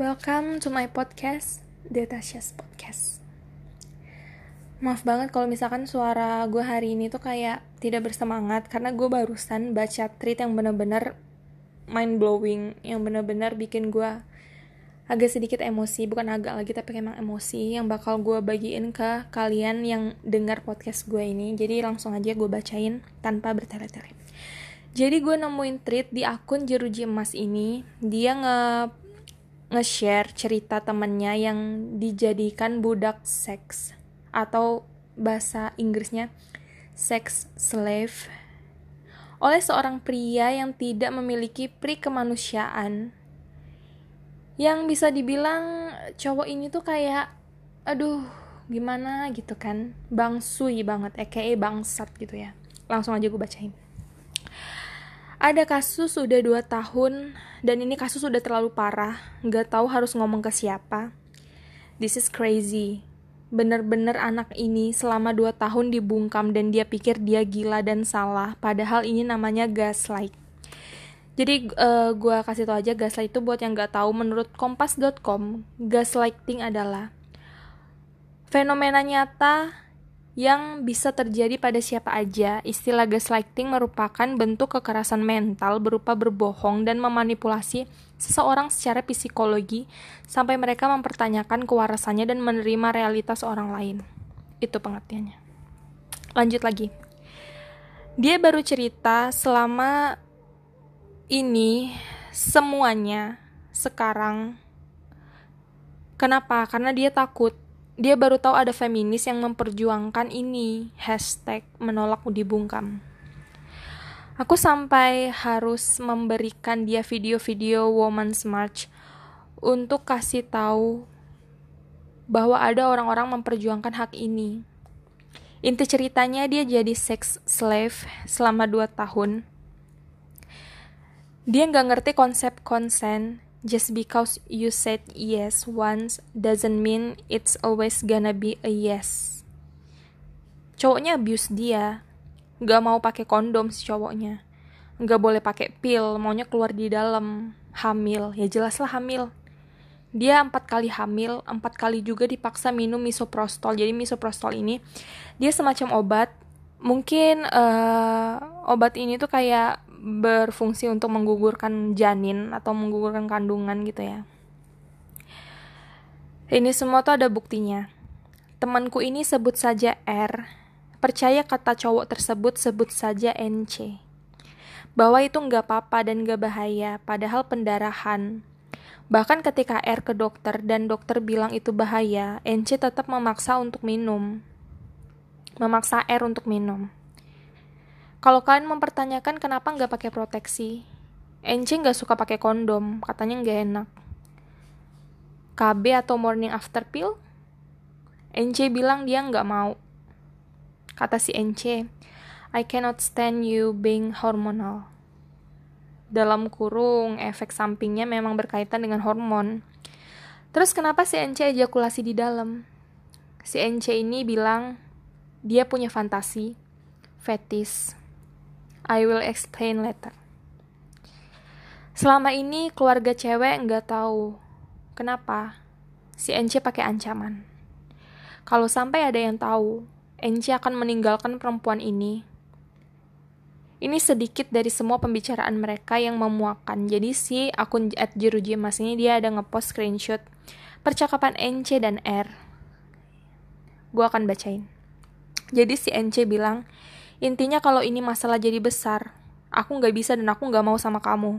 Welcome to my podcast, Detasha's Podcast. Maaf banget kalau misalkan suara gue hari ini tuh kayak tidak bersemangat karena gue barusan baca tweet yang bener-bener mind blowing, yang bener-bener bikin gue agak sedikit emosi, bukan agak lagi tapi emang emosi yang bakal gue bagiin ke kalian yang dengar podcast gue ini. Jadi langsung aja gue bacain tanpa bertele-tele. Jadi gue nemuin tweet di akun Jeruji Emas ini, dia nge nge-share cerita temennya yang dijadikan budak seks atau bahasa Inggrisnya sex slave. Oleh seorang pria yang tidak memiliki pri kemanusiaan. Yang bisa dibilang cowok ini tuh kayak aduh gimana? gitu kan. Bangsui banget aka bangsat gitu ya. Langsung aja gue bacain ada kasus udah 2 tahun dan ini kasus udah terlalu parah, nggak tahu harus ngomong ke siapa. This is crazy. Bener-bener anak ini selama 2 tahun dibungkam dan dia pikir dia gila dan salah, padahal ini namanya gaslight. Jadi uh, gue kasih tau aja gaslight itu buat yang nggak tahu menurut kompas.com, gaslighting adalah fenomena nyata yang bisa terjadi pada siapa aja. Istilah gaslighting merupakan bentuk kekerasan mental berupa berbohong dan memanipulasi seseorang secara psikologi sampai mereka mempertanyakan kewarasannya dan menerima realitas orang lain. Itu pengertiannya. Lanjut lagi. Dia baru cerita selama ini semuanya sekarang Kenapa? Karena dia takut dia baru tahu ada feminis yang memperjuangkan ini. Hashtag menolak dibungkam aku sampai harus memberikan dia video-video woman's march untuk kasih tahu bahwa ada orang-orang memperjuangkan hak ini. Inti ceritanya dia jadi sex slave selama 2 tahun. Dia nggak ngerti konsep konsen Just because you said yes once doesn't mean it's always gonna be a yes. Cowoknya abuse dia, gak mau pakai kondom si cowoknya, gak boleh pakai pil, maunya keluar di dalam, hamil, ya jelaslah hamil. Dia empat kali hamil, empat kali juga dipaksa minum misoprostol. Jadi misoprostol ini dia semacam obat. Mungkin uh, obat ini tuh kayak berfungsi untuk menggugurkan janin atau menggugurkan kandungan gitu ya. Ini semua tuh ada buktinya. Temanku ini sebut saja R. Percaya kata cowok tersebut sebut saja NC. Bahwa itu nggak apa-apa dan nggak bahaya, padahal pendarahan. Bahkan ketika R ke dokter dan dokter bilang itu bahaya, NC tetap memaksa untuk minum. Memaksa R untuk minum. Kalau kalian mempertanyakan kenapa nggak pakai proteksi, NC nggak suka pakai kondom, katanya nggak enak. KB atau morning after pill? NC bilang dia nggak mau. Kata si NC, I cannot stand you being hormonal. Dalam kurung, efek sampingnya memang berkaitan dengan hormon. Terus kenapa si NC ejakulasi di dalam? Si NC ini bilang dia punya fantasi, fetis, I will explain later. Selama ini keluarga cewek nggak tahu kenapa si NC pakai ancaman. Kalau sampai ada yang tahu, NC akan meninggalkan perempuan ini. Ini sedikit dari semua pembicaraan mereka yang memuakan. Jadi si akun at Mas ini dia ada ngepost screenshot percakapan NC dan R. Gue akan bacain. Jadi si NC bilang, Intinya kalau ini masalah jadi besar, aku nggak bisa dan aku nggak mau sama kamu.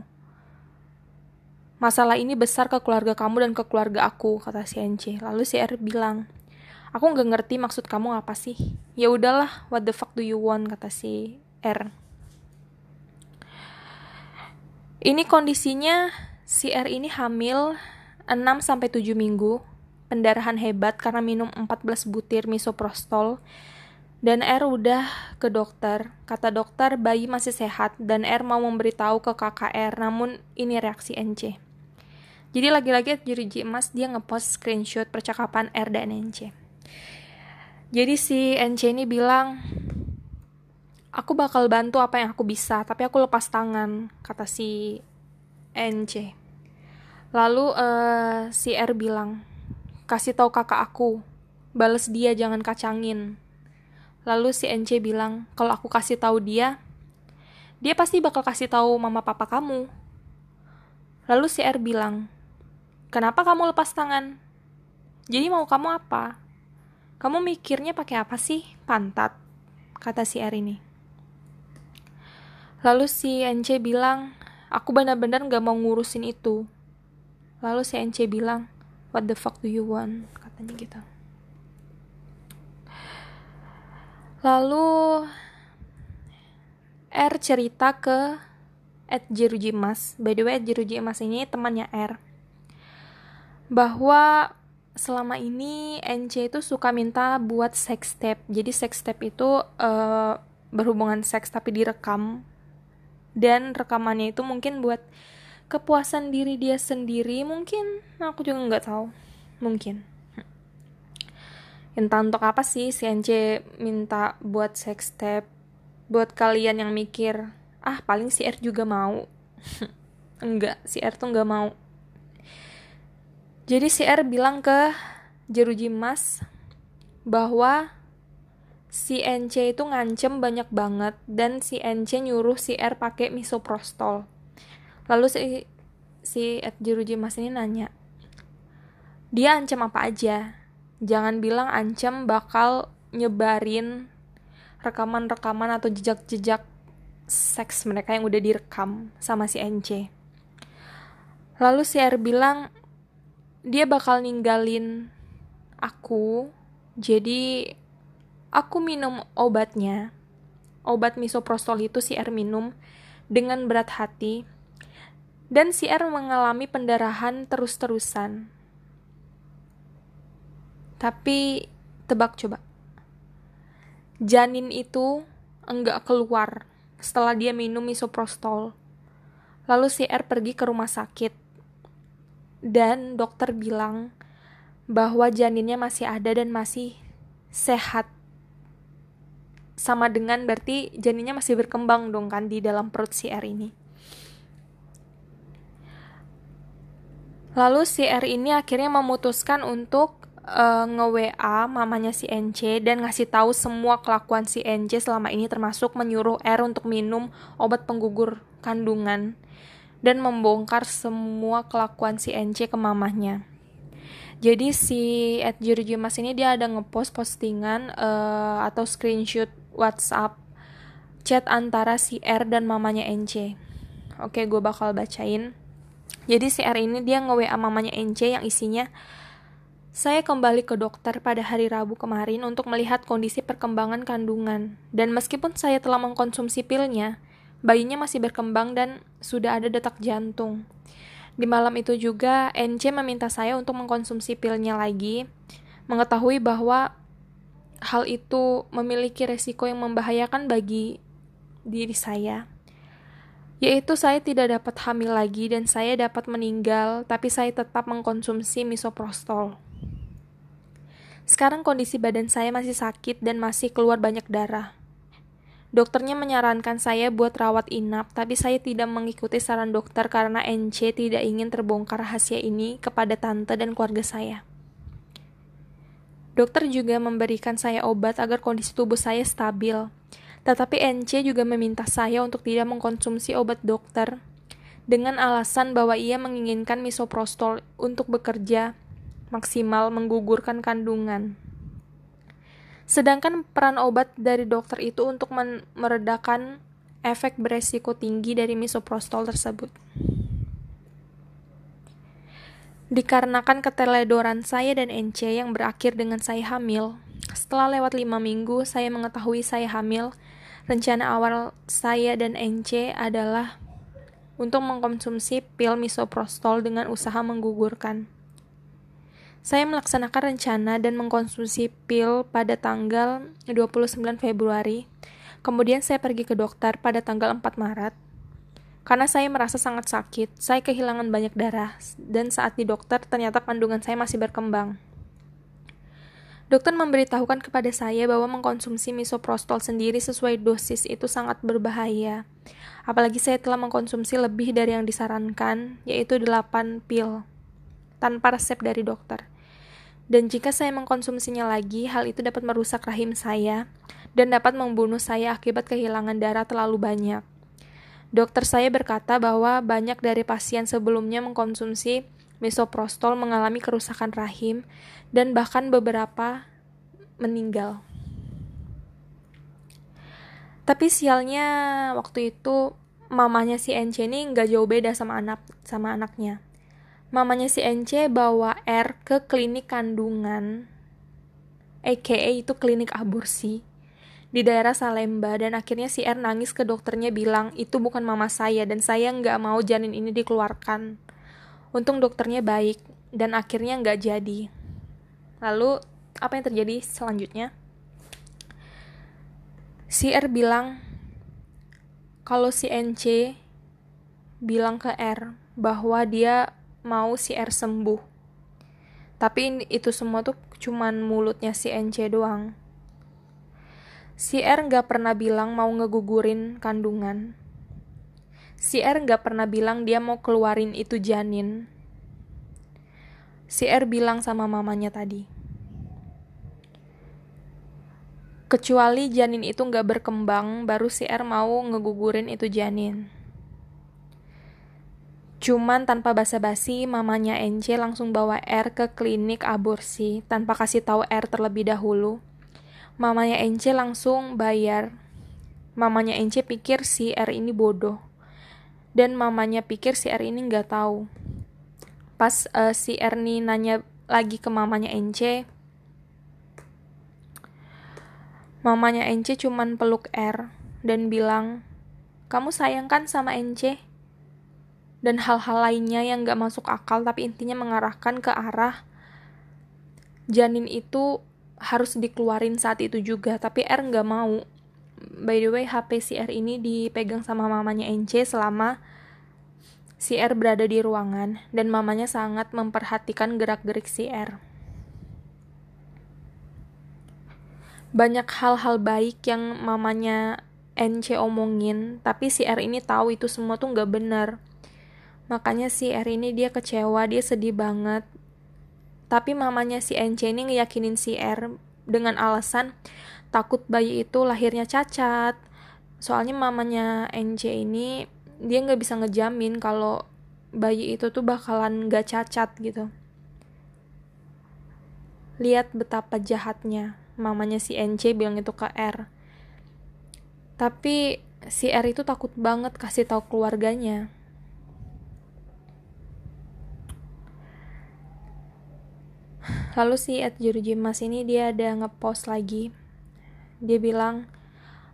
Masalah ini besar ke keluarga kamu dan ke keluarga aku, kata si NC. Lalu si R bilang, aku nggak ngerti maksud kamu apa sih. Ya udahlah, what the fuck do you want, kata si R. Ini kondisinya si R ini hamil 6 sampai 7 minggu, pendarahan hebat karena minum 14 butir misoprostol dan R udah ke dokter. Kata dokter bayi masih sehat dan R mau memberitahu ke KKR namun ini reaksi NC. Jadi lagi-lagi jadi emas dia ngepost screenshot percakapan R dan NC. Jadi si NC ini bilang, aku bakal bantu apa yang aku bisa, tapi aku lepas tangan, kata si NC. Lalu uh, si R bilang, kasih tahu kakak aku, bales dia jangan kacangin. Lalu si NC bilang, kalau aku kasih tahu dia, dia pasti bakal kasih tahu mama papa kamu. Lalu si R bilang, kenapa kamu lepas tangan? Jadi mau kamu apa? Kamu mikirnya pakai apa sih? Pantat, kata si R ini. Lalu si NC bilang, aku benar-benar gak mau ngurusin itu. Lalu si NC bilang, what the fuck do you want? Katanya gitu. Lalu R cerita ke Ed Jerujimas. By the way, Ed Jerujimas ini temannya R. Bahwa selama ini NC itu suka minta buat sex tape. Jadi sex tape itu uh, berhubungan seks tapi direkam. Dan rekamannya itu mungkin buat kepuasan diri dia sendiri. Mungkin aku juga nggak tahu. Mungkin. Entah untuk apa sih si NC minta buat sex tape. Buat kalian yang mikir ah paling si R juga mau. Enggak si R tuh nggak mau. Jadi si R bilang ke Jeruji Mas bahwa si NC itu ngancem banyak banget dan si NC nyuruh si R pakai misoprostol. Lalu si si Jeruji Mas ini nanya dia ancam apa aja jangan bilang ancam bakal nyebarin rekaman-rekaman atau jejak-jejak seks mereka yang udah direkam sama si NC. Lalu si R bilang dia bakal ninggalin aku, jadi aku minum obatnya. Obat misoprostol itu si R minum dengan berat hati dan si R mengalami pendarahan terus-terusan. Tapi tebak coba janin itu enggak keluar setelah dia minum misoprostol. Lalu si R pergi ke rumah sakit. Dan dokter bilang bahwa janinnya masih ada dan masih sehat. Sama dengan berarti janinnya masih berkembang dong kan di dalam perut si R ini. Lalu si R ini akhirnya memutuskan untuk uh, nge-WA mamanya si NC dan ngasih tahu semua kelakuan si NC selama ini termasuk menyuruh R untuk minum obat penggugur kandungan dan membongkar semua kelakuan si NC ke mamahnya. Jadi si at Mas ini dia ada ngepost postingan uh, atau screenshot WhatsApp chat antara si R dan mamanya NC. Oke, gue bakal bacain. Jadi si R ini dia nge-WA mamanya NC yang isinya saya kembali ke dokter pada hari Rabu kemarin untuk melihat kondisi perkembangan kandungan, dan meskipun saya telah mengkonsumsi pilnya, bayinya masih berkembang dan sudah ada detak jantung. Di malam itu juga, NC meminta saya untuk mengkonsumsi pilnya lagi, mengetahui bahwa hal itu memiliki resiko yang membahayakan bagi diri saya yaitu saya tidak dapat hamil lagi dan saya dapat meninggal, tapi saya tetap mengkonsumsi misoprostol. Sekarang kondisi badan saya masih sakit dan masih keluar banyak darah. Dokternya menyarankan saya buat rawat inap, tapi saya tidak mengikuti saran dokter karena NC tidak ingin terbongkar rahasia ini kepada tante dan keluarga saya. Dokter juga memberikan saya obat agar kondisi tubuh saya stabil. Tetapi NC juga meminta saya untuk tidak mengkonsumsi obat dokter dengan alasan bahwa ia menginginkan misoprostol untuk bekerja maksimal menggugurkan kandungan. Sedangkan peran obat dari dokter itu untuk meredakan efek beresiko tinggi dari misoprostol tersebut. Dikarenakan keteledoran saya dan NC yang berakhir dengan saya hamil, setelah lewat lima minggu saya mengetahui saya hamil, rencana awal saya dan NC adalah untuk mengkonsumsi pil misoprostol dengan usaha menggugurkan. Saya melaksanakan rencana dan mengkonsumsi pil pada tanggal 29 Februari. Kemudian saya pergi ke dokter pada tanggal 4 Maret. Karena saya merasa sangat sakit, saya kehilangan banyak darah, dan saat di dokter ternyata kandungan saya masih berkembang. Dokter memberitahukan kepada saya bahwa mengkonsumsi misoprostol sendiri sesuai dosis itu sangat berbahaya. Apalagi saya telah mengkonsumsi lebih dari yang disarankan, yaitu 8 pil, tanpa resep dari dokter. Dan jika saya mengkonsumsinya lagi, hal itu dapat merusak rahim saya dan dapat membunuh saya akibat kehilangan darah terlalu banyak. Dokter saya berkata bahwa banyak dari pasien sebelumnya mengkonsumsi misoprostol mengalami kerusakan rahim dan bahkan beberapa meninggal. Tapi sialnya waktu itu mamanya si NC ini nggak jauh beda sama anak sama anaknya. Mamanya si NC bawa R ke klinik kandungan, aka itu klinik aborsi di daerah Salemba dan akhirnya si R nangis ke dokternya bilang itu bukan mama saya dan saya nggak mau janin ini dikeluarkan. Untung dokternya baik dan akhirnya nggak jadi. Lalu apa yang terjadi selanjutnya? Si R bilang kalau si NC bilang ke R bahwa dia mau si R sembuh. Tapi itu semua tuh cuman mulutnya si NC doang Si R nggak pernah bilang mau ngegugurin kandungan. Si R nggak pernah bilang dia mau keluarin itu janin. Si R bilang sama mamanya tadi. Kecuali janin itu nggak berkembang, baru si R mau ngegugurin itu janin. Cuman tanpa basa-basi, mamanya NC langsung bawa R ke klinik aborsi tanpa kasih tahu R terlebih dahulu Mamanya Ence langsung bayar. Mamanya Ence pikir si R ini bodoh. Dan mamanya pikir si R ini nggak tahu. Pas uh, si R ini nanya lagi ke mamanya Ence, mamanya Ence cuman peluk R dan bilang, kamu sayang kan sama Ence? Dan hal-hal lainnya yang gak masuk akal tapi intinya mengarahkan ke arah janin itu harus dikeluarin saat itu juga. Tapi R nggak mau. By the way HP si R ini dipegang sama mamanya NC selama si R berada di ruangan. Dan mamanya sangat memperhatikan gerak-gerik si R. Banyak hal-hal baik yang mamanya NC omongin tapi si R ini tahu itu semua tuh nggak benar makanya si R ini dia kecewa dia sedih banget tapi mamanya si NC ini ngeyakinin si R dengan alasan takut bayi itu lahirnya cacat. Soalnya mamanya NC ini dia nggak bisa ngejamin kalau bayi itu tuh bakalan gak cacat gitu. Lihat betapa jahatnya mamanya si NC bilang itu ke R. Tapi si R itu takut banget kasih tahu keluarganya. Lalu si at Mas ini dia ada ngepost lagi. Dia bilang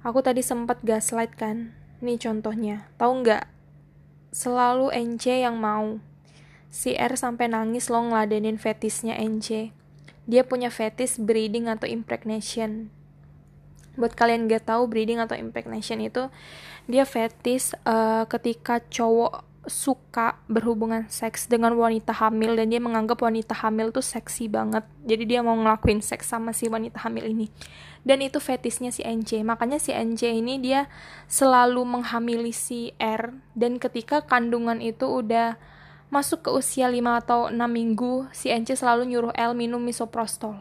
aku tadi sempat gaslight kan? Nih contohnya. Tahu nggak? Selalu NC yang mau. Si R sampai nangis lo ngeladenin fetisnya NC dia punya fetis breeding atau impregnation. Buat kalian gak tahu breeding atau impregnation itu dia fetis uh, ketika cowok suka berhubungan seks dengan wanita hamil dan dia menganggap wanita hamil tuh seksi banget. Jadi dia mau ngelakuin seks sama si wanita hamil ini. Dan itu fetisnya si NC makanya si NC ini dia selalu menghamili si R. Dan ketika kandungan itu udah masuk ke usia 5 atau 6 minggu si NC selalu nyuruh L minum misoprostol.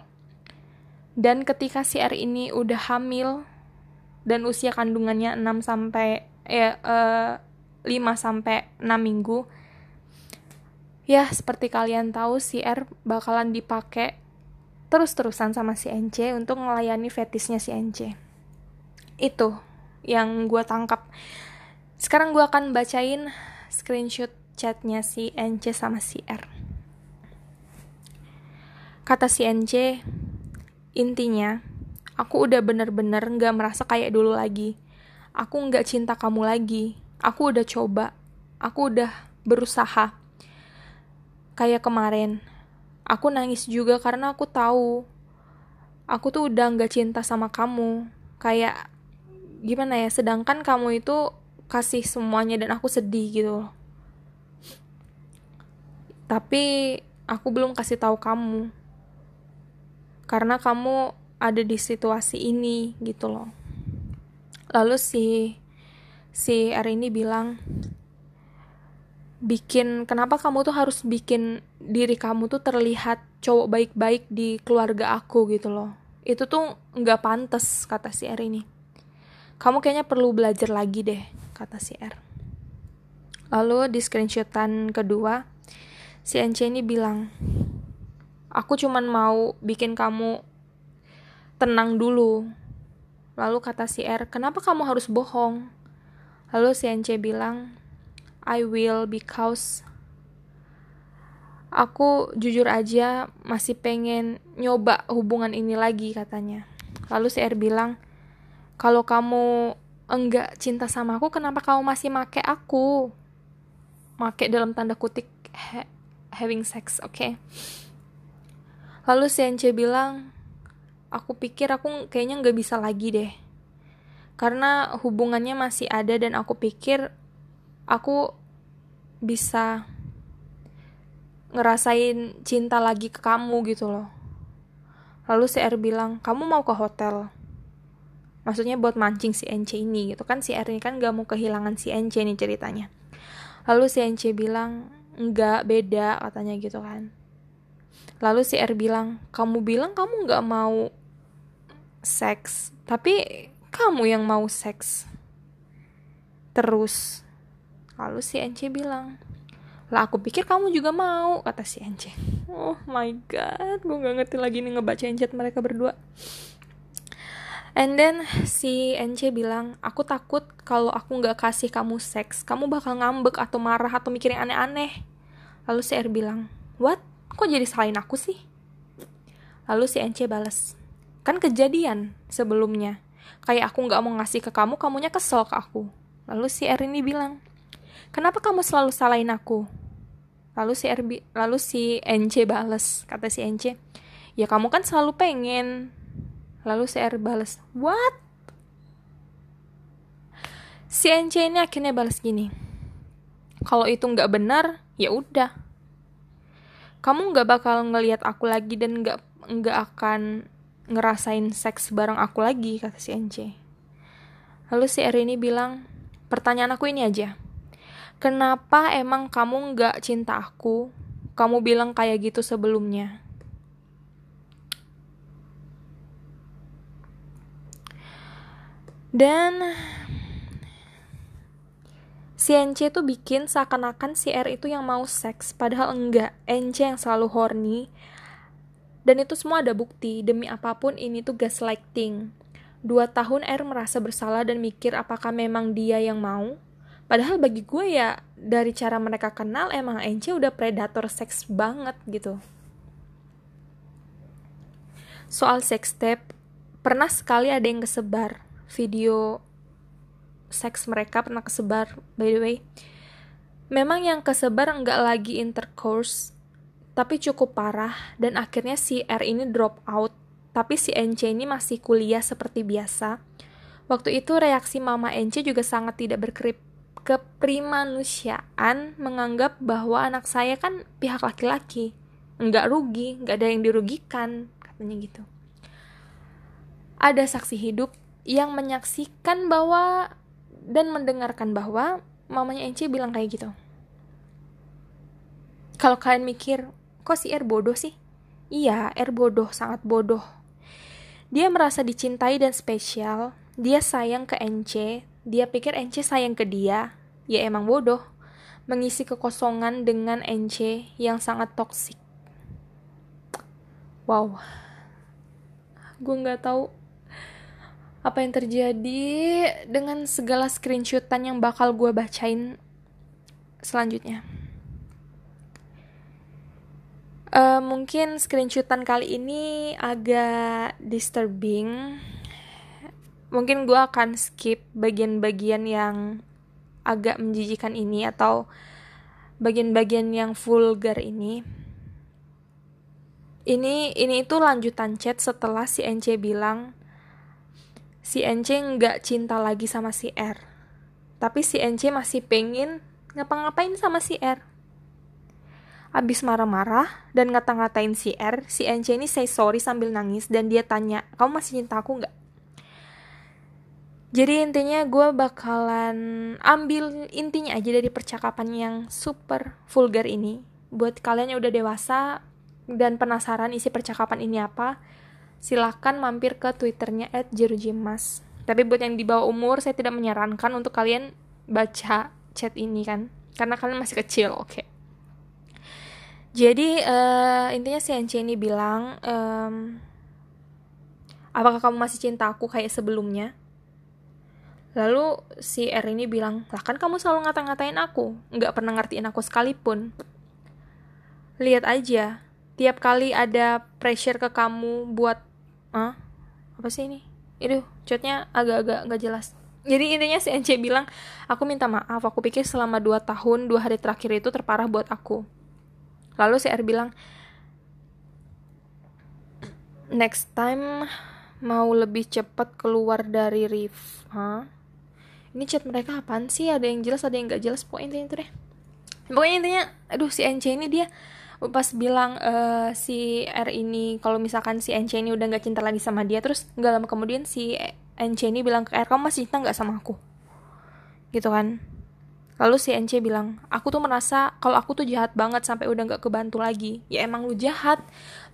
Dan ketika si R ini udah hamil dan usia kandungannya 6 sampai ya uh, 5 sampai 6 minggu. Ya, seperti kalian tahu si R bakalan dipakai terus-terusan sama si NC untuk melayani fetisnya si NC. Itu yang gue tangkap. Sekarang gue akan bacain screenshot chatnya si NC sama si R. Kata si NC, intinya, aku udah bener-bener gak merasa kayak dulu lagi. Aku gak cinta kamu lagi aku udah coba. Aku udah berusaha. Kayak kemarin. Aku nangis juga karena aku tahu. Aku tuh udah nggak cinta sama kamu. Kayak gimana ya sedangkan kamu itu kasih semuanya dan aku sedih gitu. Tapi aku belum kasih tahu kamu. Karena kamu ada di situasi ini gitu loh. Lalu si si R ini bilang bikin kenapa kamu tuh harus bikin diri kamu tuh terlihat cowok baik-baik di keluarga aku gitu loh. Itu tuh nggak pantas kata si R ini kamu kayaknya perlu belajar lagi deh kata si R lalu di screenshotan kedua si NC ini bilang aku cuman mau bikin kamu tenang dulu. Lalu kata si R kenapa kamu harus bohong Lalu si NC bilang, I will because aku jujur aja masih pengen nyoba hubungan ini lagi katanya. Lalu si R bilang, kalau kamu enggak cinta sama aku, kenapa kamu masih make aku? Make dalam tanda kutip ha having sex, oke? Okay? Lalu si NC bilang, aku pikir aku kayaknya nggak bisa lagi deh karena hubungannya masih ada dan aku pikir aku bisa ngerasain cinta lagi ke kamu gitu loh. Lalu si R bilang, kamu mau ke hotel? Maksudnya buat mancing si NC ini gitu kan si R ini kan gak mau kehilangan si NC nih ceritanya. Lalu si NC bilang, enggak beda katanya gitu kan. Lalu si R bilang, kamu bilang kamu gak mau seks, tapi kamu yang mau seks terus? Lalu si NC bilang lah aku pikir kamu juga mau kata si NC oh my god gue gak ngerti lagi nih ngebaca chat mereka berdua. And then si NC bilang aku takut kalau aku nggak kasih kamu seks kamu bakal ngambek atau marah atau mikir yang aneh-aneh. Lalu si R bilang what? Kok jadi salahin aku sih? Lalu si NC balas kan kejadian sebelumnya kayak aku nggak mau ngasih ke kamu kamunya kesel ke aku. Lalu si R ini bilang kenapa kamu selalu salahin aku? Lalu si R lalu si NC bales. Kata si NC ya kamu kan selalu pengen. Lalu si R bales what? Si NC ini akhirnya balas gini kalau itu nggak benar ya udah. Kamu nggak bakal ngelihat aku lagi dan nggak nggak akan ngerasain seks bareng aku lagi, kata si NC. Lalu si R ini bilang, pertanyaan aku ini aja. Kenapa emang kamu nggak cinta aku? Kamu bilang kayak gitu sebelumnya. Dan si NC tuh bikin seakan-akan si R itu yang mau seks, padahal enggak. NC yang selalu horny, dan itu semua ada bukti, demi apa pun ini tuh gaslighting. Dua tahun R merasa bersalah dan mikir apakah memang dia yang mau. Padahal bagi gue ya, dari cara mereka kenal emang NC udah predator seks banget gitu. Soal sex tape, pernah sekali ada yang kesebar video seks mereka pernah kesebar by the way. Memang yang kesebar nggak lagi intercourse, tapi cukup parah dan akhirnya si R ini drop out, tapi si NC ini masih kuliah seperti biasa. Waktu itu reaksi mama NC juga sangat tidak berkerip keprimanusiaan menganggap bahwa anak saya kan pihak laki-laki, nggak rugi, nggak ada yang dirugikan, katanya gitu. Ada saksi hidup yang menyaksikan bahwa dan mendengarkan bahwa mamanya NC bilang kayak gitu. Kalau kalian mikir, kok si R bodoh sih? Iya, R bodoh, sangat bodoh. Dia merasa dicintai dan spesial, dia sayang ke NC, dia pikir NC sayang ke dia, ya emang bodoh. Mengisi kekosongan dengan NC yang sangat toksik. Wow, gue nggak tahu apa yang terjadi dengan segala screenshotan yang bakal gue bacain selanjutnya. Uh, mungkin screenshotan kali ini agak disturbing. Mungkin gue akan skip bagian-bagian yang agak menjijikan ini atau bagian-bagian yang vulgar ini. Ini ini itu lanjutan chat setelah si NC bilang si NC nggak cinta lagi sama si R. Tapi si NC masih pengen ngapa-ngapain sama si R abis marah-marah dan ngata-ngatain si R, si NC ini say sorry sambil nangis dan dia tanya, kamu masih cinta aku nggak? Jadi intinya gue bakalan ambil intinya aja dari percakapan yang super vulgar ini. Buat kalian yang udah dewasa dan penasaran isi percakapan ini apa, silahkan mampir ke twitternya at jerujimas. Tapi buat yang di bawah umur, saya tidak menyarankan untuk kalian baca chat ini kan. Karena kalian masih kecil, oke. Okay. Jadi uh, intinya si NC ini bilang, um, apakah kamu masih cinta aku kayak sebelumnya? Lalu si R ini bilang, lah kan kamu selalu ngata-ngatain aku, nggak pernah ngertiin aku sekalipun. Lihat aja, tiap kali ada pressure ke kamu buat, ah, apa sih ini? Itu chatnya agak-agak nggak jelas. Jadi intinya si NC bilang, aku minta maaf, aku pikir selama 2 tahun, dua hari terakhir itu terparah buat aku lalu si R bilang next time mau lebih cepat keluar dari reef Hah? ini chat mereka apaan sih? Ada yang jelas ada yang nggak jelas? Pokoknya intinya itu deh. Pokoknya intinya aduh si NC ini dia pas bilang uh, si R ini kalau misalkan si NC ini udah nggak cinta lagi sama dia terus nggak lama kemudian si NC ini bilang ke R kamu masih cinta nggak sama aku? Gitu kan Lalu si NC bilang, aku tuh merasa kalau aku tuh jahat banget sampai udah gak kebantu lagi. Ya emang lu jahat.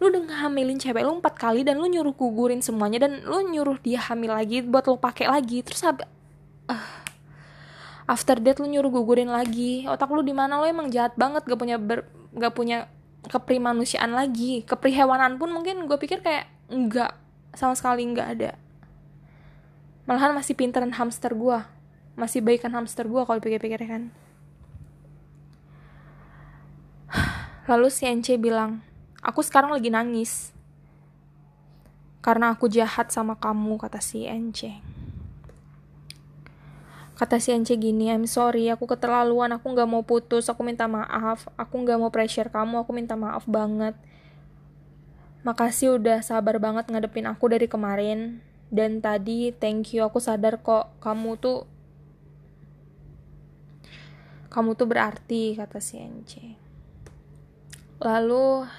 Lu udah ngehamilin cewek lu empat kali dan lu nyuruh gugurin semuanya dan lu nyuruh dia hamil lagi buat lu pakai lagi. Terus uh, after that lu nyuruh gugurin lagi. Otak lu di mana lu emang jahat banget gak punya ber, gak punya keprimanusiaan lagi. Keprihewanan pun mungkin gue pikir kayak enggak sama sekali enggak ada. Malahan masih pinteran hamster gue masih baikan hamster gue kalau pikir-pikir kan? Lalu si NC bilang aku sekarang lagi nangis karena aku jahat sama kamu kata si NC kata si NC gini I'm sorry aku keterlaluan aku nggak mau putus aku minta maaf aku nggak mau pressure kamu aku minta maaf banget. Makasih udah sabar banget ngadepin aku dari kemarin. Dan tadi thank you aku sadar kok kamu tuh kamu tuh berarti kata si NC lalu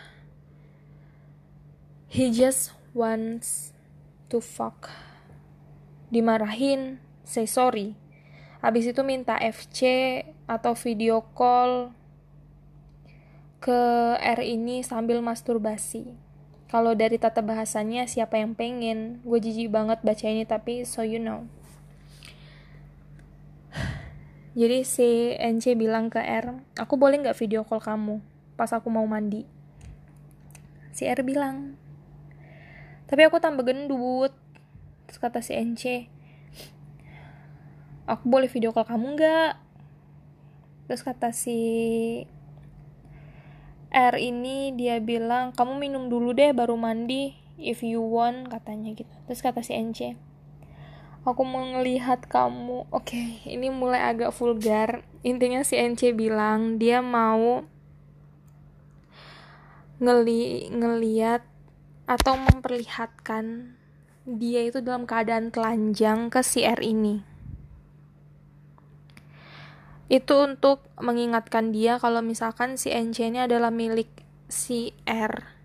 he just wants to fuck. Dimarahin say sorry. Habis itu minta FC atau video call ke R ini sambil masturbasi. Kalau dari tata bahasanya siapa yang pengen? Gue jijik banget baca ini tapi so you know jadi si NC bilang ke R, aku boleh nggak video call kamu pas aku mau mandi? Si R bilang, tapi aku tambah gendut. Terus kata si NC, aku boleh video call kamu nggak? Terus kata si R ini dia bilang, kamu minum dulu deh baru mandi if you want katanya gitu. Terus kata si NC, aku mau ngelihat kamu. Oke okay, ini mulai agak vulgar. Intinya si NC bilang dia mau ngeli ngeliat atau memperlihatkan dia itu dalam keadaan telanjang ke si R ini. Itu untuk mengingatkan dia kalau misalkan si NC ini adalah milik si R.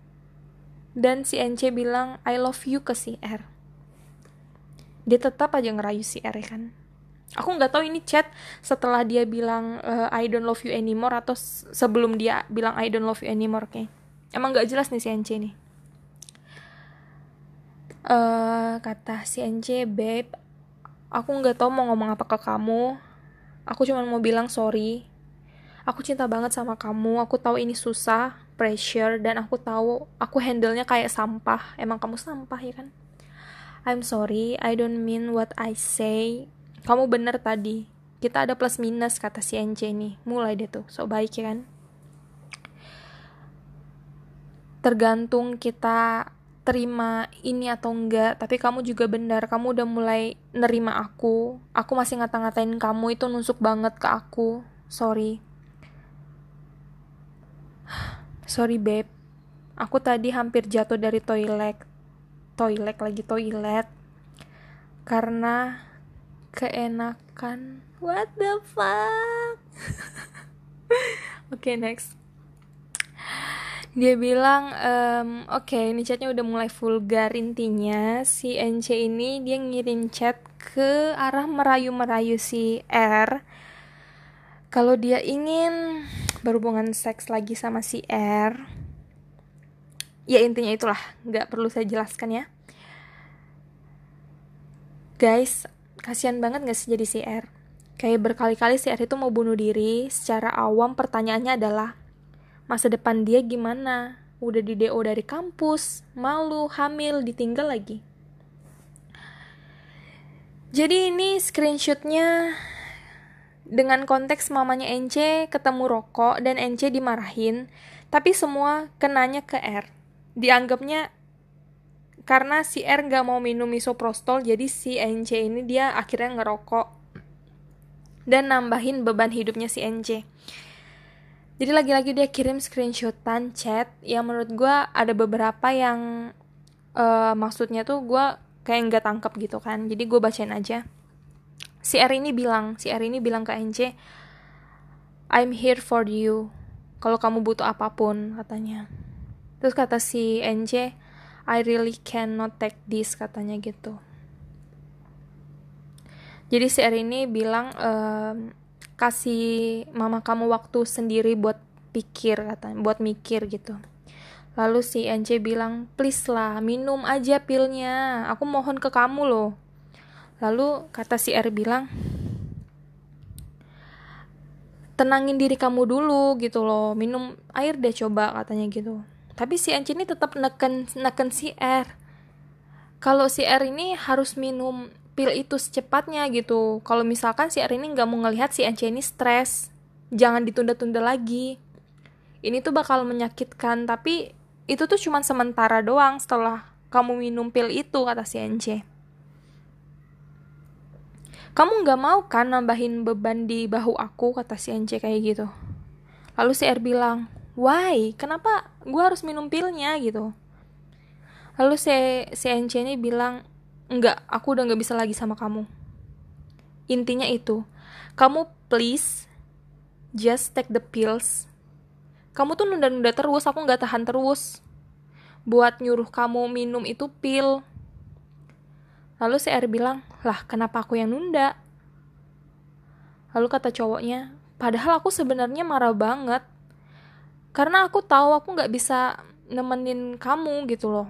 Dan si NC bilang I love you ke si R dia tetap aja ngerayu si R kan. Aku nggak tahu ini chat setelah dia bilang uh, I don't love you anymore atau sebelum dia bilang I don't love you anymore kayak emang nggak jelas nih si NC nih uh, kata si NC babe aku nggak tahu mau ngomong apa ke kamu. Aku cuma mau bilang sorry. Aku cinta banget sama kamu. Aku tahu ini susah pressure dan aku tahu aku handle nya kayak sampah. Emang kamu sampah ya kan I'm sorry, I don't mean what I say. Kamu bener tadi. Kita ada plus minus kata si NC nih. Mulai deh tuh, so baik ya kan. Tergantung kita terima ini atau enggak, tapi kamu juga benar. Kamu udah mulai nerima aku. Aku masih ngata-ngatain kamu itu nusuk banget ke aku. Sorry. Sorry, babe. Aku tadi hampir jatuh dari toilet toilet lagi toilet. Karena keenakan. What the fuck? Oke okay, next. Dia bilang ehm, oke okay, ini chatnya udah mulai vulgar intinya. Si NC ini dia ngirim chat ke arah merayu-merayu si R. Kalau dia ingin berhubungan seks lagi sama si R ya intinya itulah. Nggak perlu saya jelaskan ya. Guys kasihan banget gak sih jadi si R? Kayak berkali-kali si R itu mau bunuh diri secara awam pertanyaannya adalah masa depan dia gimana? Udah di DO dari kampus malu hamil ditinggal lagi. Jadi ini screenshotnya dengan konteks mamanya NC ketemu rokok dan NC dimarahin tapi semua kenanya ke R dianggapnya karena si R nggak mau minum misoprostol jadi si NC ini dia akhirnya ngerokok dan nambahin beban hidupnya si NC jadi lagi-lagi dia kirim screenshotan chat. Yang menurut gue ada beberapa yang uh, maksudnya tuh gue kayak nggak tangkep gitu kan. Jadi gue bacain aja. Si R ini bilang si R ini bilang ke NC I'm here for you. Kalau kamu butuh apa pun katanya terus kata si NC I really cannot take this katanya gitu. Jadi si R ini bilang ehm, kasih mama kamu waktu sendiri buat pikir katanya buat mikir gitu. Lalu si NC bilang please lah minum aja pilnya. Aku mohon ke kamu loh. Lalu kata si R bilang tenangin diri kamu dulu gitu loh. Minum air deh coba katanya gitu tapi si NC ini tetap neken neken si R. Kalau si R ini harus minum pil itu secepatnya gitu. Kalau misalkan si R ini nggak mau ngelihat si Ence ini stres jangan ditunda-tunda lagi. Ini tuh bakal menyakitkan tapi itu tuh cuma sementara doang setelah kamu minum pil itu kata si Ence kamu nggak mau kan nambahin beban di bahu aku kata si Ence kayak gitu. Lalu si R bilang why kenapa gue harus minum pilnya gitu lalu si si Ence ini bilang enggak, aku udah gak bisa lagi sama kamu. Intinya itu, kamu please just take the pills. Kamu tuh nunda-nunda terus, aku gak tahan terus. Buat nyuruh kamu minum itu pil. Lalu si R bilang, lah kenapa aku yang nunda? Lalu kata cowoknya, padahal aku sebenarnya marah banget. Karena aku tahu aku gak bisa nemenin kamu gitu loh.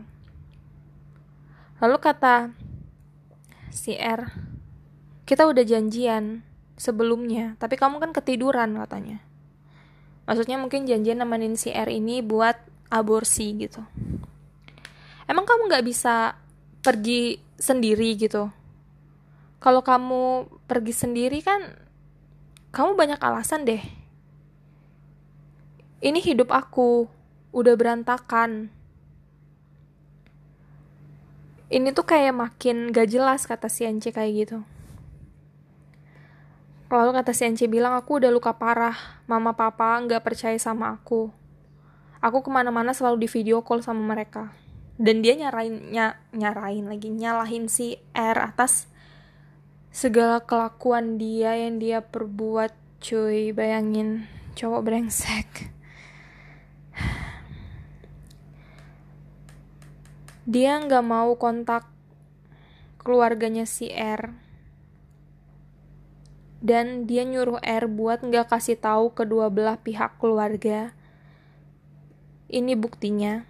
Lalu kata si R kita udah janjian sebelumnya tapi kamu kan ketiduran katanya. Maksudnya mungkin janjian nemenin si R ini buat aborsi gitu. Emang kamu nggak bisa pergi sendiri gitu? Kalau kamu pergi sendiri kan kamu banyak alasan deh ini hidup aku. Udah berantakan. Ini tuh kayak makin gak jelas kata si Ence kayak gitu. Lalu kata si Ence bilang aku udah luka parah. Mama papa nggak percaya sama aku. Aku ke mana-mana selalu di video call sama mereka. Dan dia nyarain ny nyarain lagi nyalahin si R atas segala kelakuan dia yang dia perbuat cuy. Bayangin cowok brengsek dia nggak mau kontak keluarganya si R. Dan dia nyuruh R buat nggak kasih tahu kedua belah pihak keluarga. Ini buktinya.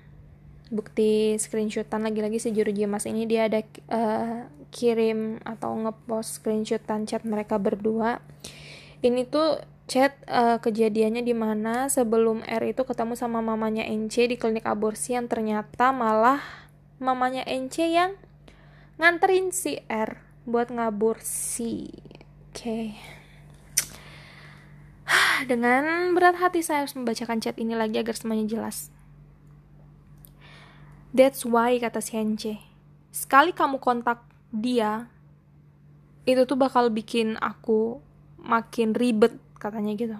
Bukti screenshotan lagi-lagi si juru mas ini. Dia ada uh, kirim atau ngepost screenshotan chat mereka berdua. Ini tuh chat uh, kejadiannya di mana sebelum R itu ketemu sama mamanya NC di klinik aborsi yang ternyata malah mamanya NC yang nganterin si R buat ngabur si oke dengan berat hati saya harus membacakan chat ini lagi agar semuanya jelas. That's why kata si NC sekali kamu kontak dia itu tuh bakal bikin aku makin ribet katanya gitu.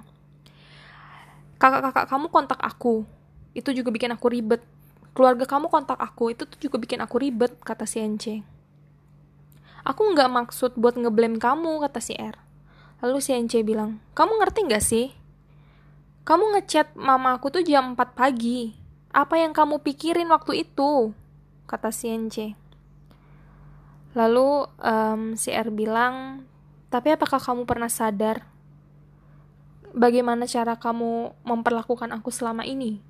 Kakak-kakak kamu kontak aku itu juga bikin aku ribet keluarga kamu kontak aku itu tuh juga bikin aku ribet kata si NC aku nggak maksud buat ngeblame kamu kata si R lalu si NC bilang kamu ngerti nggak sih Kamu ngechat mama aku tuh jam 4 pagi. Apa yang kamu pikirin waktu itu? Kata si NC. Lalu um, si R bilang, tapi apakah kamu pernah sadar bagaimana cara kamu memperlakukan aku selama ini?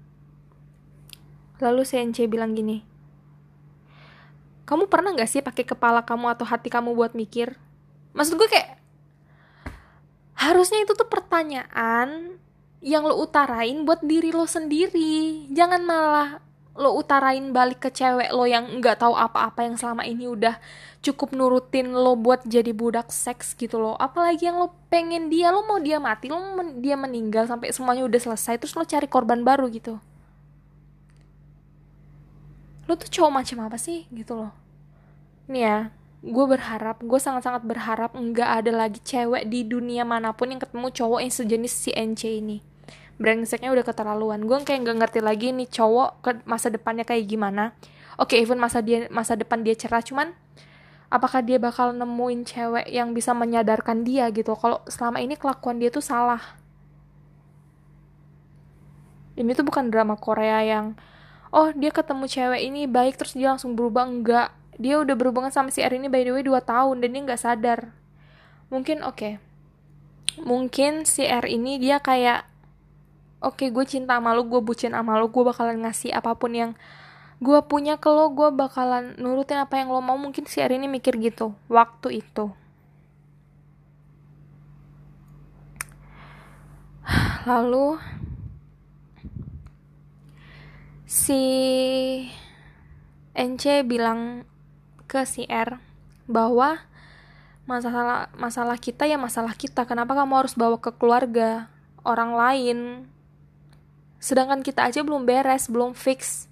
Lalu NC bilang gini, kamu pernah gak sih pakai kepala kamu atau hati kamu buat mikir? Maksud gue kayak, harusnya itu tuh pertanyaan yang lo utarain buat diri lo sendiri. Jangan malah lo utarain balik ke cewek lo yang nggak tahu apa-apa yang selama ini udah cukup nurutin lo buat jadi budak seks gitu lo apalagi yang lo pengen dia lo mau dia mati lo mau dia meninggal sampai semuanya udah selesai terus lo cari korban baru gitu lo tuh cowok macam apa sih? Gitu lo nih ya gue berharap gue sangat-sangat berharap nggak ada lagi cewek di dunia mana pun yang ketemu cowok yang sejenis si NC ini. Brengseknya udah keterlaluan. Gue kayak nggak ngerti lagi nih cowok ke masa depannya kayak gimana. Oke okay, even masa dia masa depan dia cerah cuman apakah dia bakal nemuin cewek yang bisa menyadarkan dia gitu? Kalau selama ini kelakuan dia tuh salah. Ini tuh bukan drama Korea yang oh dia ketemu cewek ini baik terus dia langsung berubah. Enggak. Dia udah berhubungan sama si R ini by the way 2 tahun dan dia nggak sadar. Mungkin oke. Okay. mungkin si R ini dia kayak oke okay, gue cinta sama lu gue bucin sama lu gue bakalan ngasih apa pun yang gue punya ke lo gue bakalan nurutin apa yang lo mau. Mungkin si hari ini mikir gitu waktu itu. Lalu si NC bilang ke si R bahwa masalah masalah kita ya masalah kita. Kenapa kamu harus bawa ke keluarga orang lain? Sedangkan kita aja belum beres belum fix.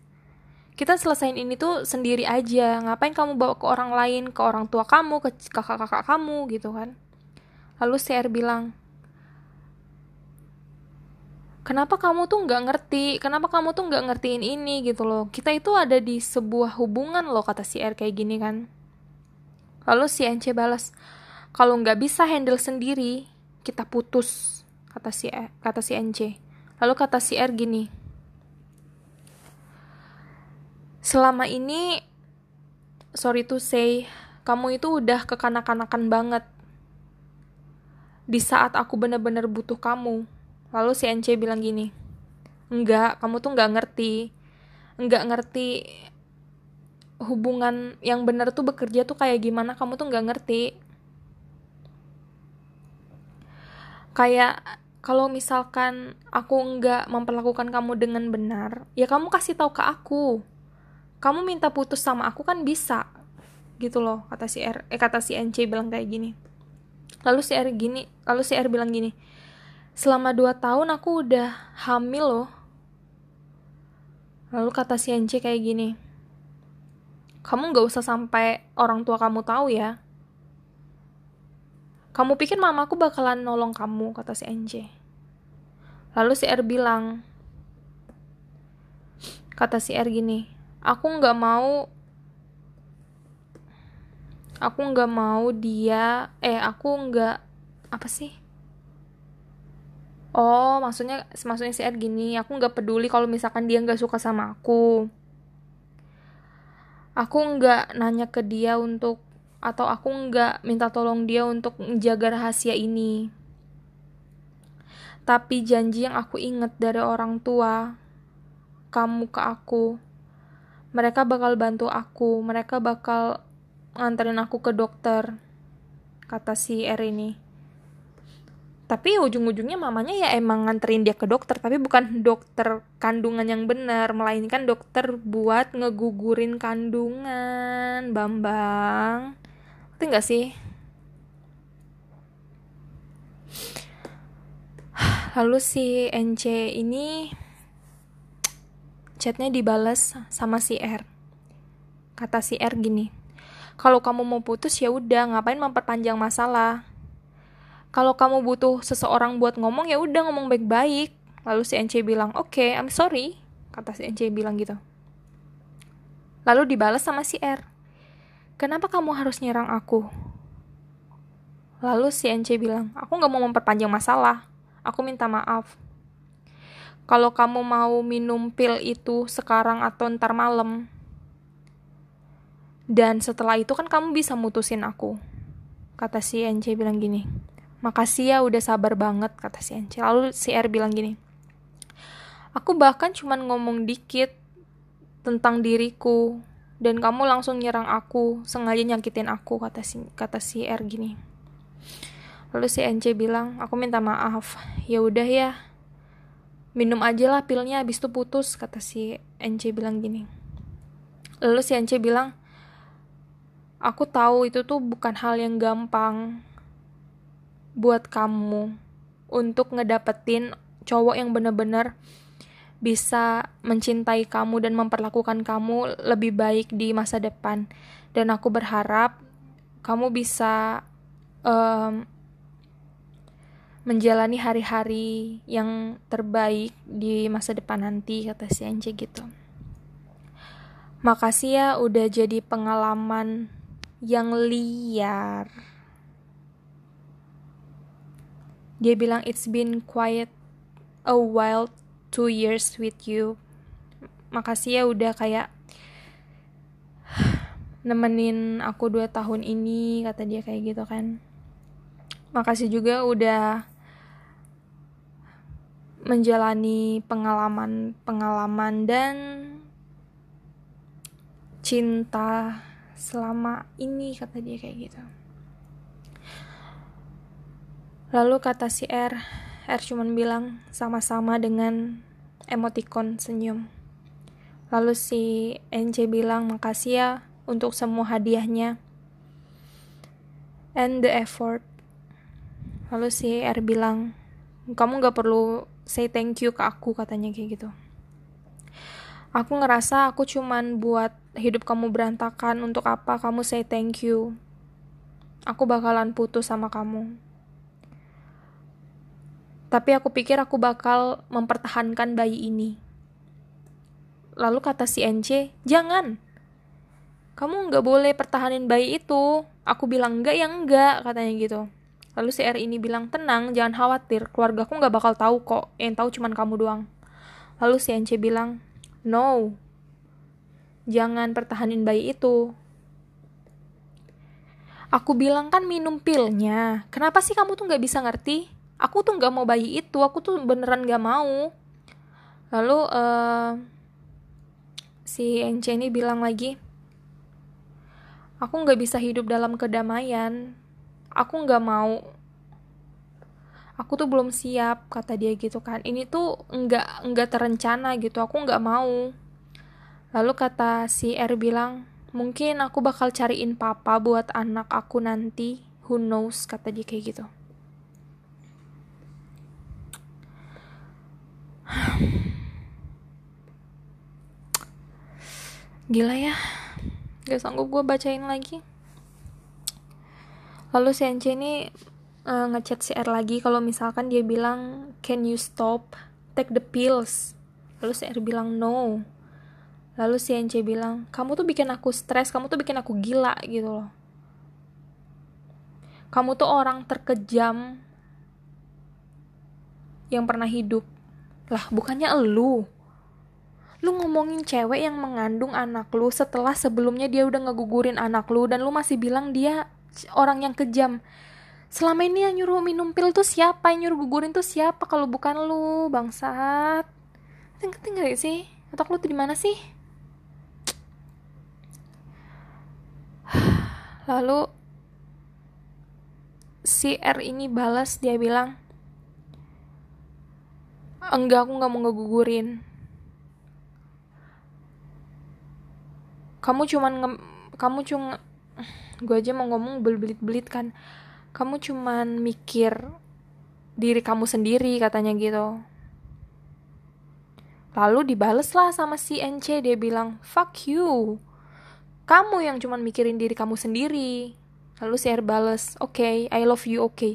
Kita selesain ini tuh sendiri aja. Ngapain kamu bawa ke orang lain? Ke orang tua kamu? Ke kakak-kakak kamu? Gitu kan. Lalu CR bilang kenapa kamu tuh nggak ngerti kenapa kamu tuh nggak ngertiin ini gitu loh kita itu ada di sebuah hubungan loh kata si R kayak gini kan lalu si NC balas kalau nggak bisa handle sendiri kita putus kata si e, kata si NC Lalu kata si R gini, selama ini, sorry to say, kamu itu udah kekanak-kanakan banget. Di saat aku bener-bener butuh kamu. Lalu si NC bilang gini, enggak, kamu tuh nggak ngerti. Enggak ngerti hubungan yang bener tuh bekerja tuh kayak gimana, kamu tuh nggak ngerti. Kayak kalau misalkan aku nggak memperlakukan kamu dengan benar, ya kamu kasih tahu ke aku. Kamu minta putus sama aku kan bisa, gitu loh kata si R, eh kata si NC bilang kayak gini. Lalu si R gini, lalu si R bilang gini, selama dua tahun aku udah hamil loh. Lalu kata si NC kayak gini, kamu nggak usah sampai orang tua kamu tahu ya kamu pikir mamaku bakalan nolong kamu, kata si NJ. Lalu si R bilang, kata si R gini, aku nggak mau, aku nggak mau dia, eh aku nggak, apa sih? Oh, maksudnya, maksudnya si R gini, aku nggak peduli kalau misalkan dia nggak suka sama aku. Aku nggak nanya ke dia untuk atau aku nggak minta tolong dia untuk menjaga rahasia ini. Tapi janji yang aku inget dari orang tua, kamu ke aku, mereka bakal bantu aku, mereka bakal nganterin aku ke dokter, kata si R ini. Tapi ujung-ujungnya mamanya ya emang nganterin dia ke dokter, tapi bukan dokter kandungan yang benar, melainkan dokter buat ngegugurin kandungan, Bambang. Ngerti gak sih? Lalu si NC ini chatnya dibalas sama si R. Kata si R gini kalau kamu mau putus ya udah ngapain memperpanjang masalah kalau kamu butuh seseorang buat ngomong ya udah ngomong baik-baik lalu si NC bilang oke okay, I'm sorry kata si NC bilang gitu lalu dibalas sama si R Kenapa kamu harus nyerang aku? Lalu si NC bilang, aku gak mau memperpanjang masalah. Aku minta maaf. kalau kamu mau minum pil itu sekarang atau ntar malam. Dan setelah itu kan kamu bisa mutusin aku. Kata si NC bilang gini. Makasih ya udah sabar banget, kata si NC. Lalu si R bilang gini. Aku bahkan cuman ngomong dikit tentang diriku. Dan kamu langsung nyerang aku, sengaja nyakitin aku, kata si, kata si R gini. Lalu si NC bilang, aku minta maaf. Ya udah ya, minum aja lah pilnya habis itu putus kata si NC bilang gini lalu si NC bilang aku tahu itu tuh bukan hal yang gampang buat kamu untuk ngedapetin cowok yang bener-bener bisa mencintai kamu dan memperlakukan kamu lebih baik di masa depan. Dan aku berharap kamu bisa um, menjalani hari-hari yang terbaik di masa depan nanti kata si Anji gitu. Makasih ya udah jadi pengalaman yang liar dia bilang it's been quiet a while two years with you. Makasih ya udah kayak nemenin aku dua tahun ini kata dia kayak gitu kan. Makasih juga udah menjalani pengalaman-pengalaman dan cinta selama ini kata dia kayak gitu lalu kata si R R cuman bilang sama-sama dengan emoticon senyum. Lalu si NC bilang makasih ya untuk semua hadiahnya and the effort. Lalu si R bilang kamu gak perlu say thank you ke aku katanya kayak gitu. Aku ngerasa aku cuman buat hidup kamu berantakan untuk apa kamu say thank you. Aku bakalan putus sama kamu tapi aku pikir aku bakal mempertahankan bayi ini. Lalu kata si NC jangan. Kamu nggak boleh pertahanin bayi itu. Aku bilang enggak ya enggak katanya gitu. Lalu si R ini bilang, tenang, jangan khawatir, keluargaku gak bakal tahu kok, yang tahu cuman kamu doang. Lalu si NC bilang, no, jangan pertahanin bayi itu. Aku bilang kan minum pilnya, kenapa sih kamu tuh gak bisa ngerti? Aku tuh gak mau bayi itu, aku tuh beneran gak mau. Lalu uh, si NC ini bilang lagi, aku gak bisa hidup dalam kedamaian. Aku nggak mau. Aku tuh belum siap kata dia gitu kan. Ini tuh nggak nggak terencana gitu aku nggak mau. Lalu kata si R bilang mungkin aku bakal cariin papa buat anak aku nanti. Who knows kata dia kayak gitu gila ya. Gak sanggup gue bacain lagi. Lalu si Ence ini uh, ngechat si R lagi kalau misalkan dia bilang can you stop? Take the pills. Lalu si R bilang no. Lalu si NC bilang kamu tuh bikin aku stres kamu tuh bikin aku gila gitu loh. Kamu tuh orang terkejam yang pernah hidup lah bukannya elu? Lu ngomongin cewek yang mengandung anak lu setelah sebelumnya dia udah ngegugurin anak lu dan lu masih bilang dia orang yang kejam. Selama ini yang nyuruh minum pil tuh siapa? Yang nyuruh gugurin tuh siapa kalau bukan lu bangsat? Ngerti gak sih? Otak lu tuh di mana sih? Lalu si R ini balas dia bilang enggak aku nggak mau ngegugurin. Kamu cuman nge kamu cuma gue aja mau ngomong belit-belit kan. Kamu cuman mikir diri kamu sendiri katanya gitu. Lalu dibales lah sama si NC dia bilang fuck you. Kamu yang cuman mikirin diri kamu sendiri. Lalu si R bales oke okay, I love you oke okay.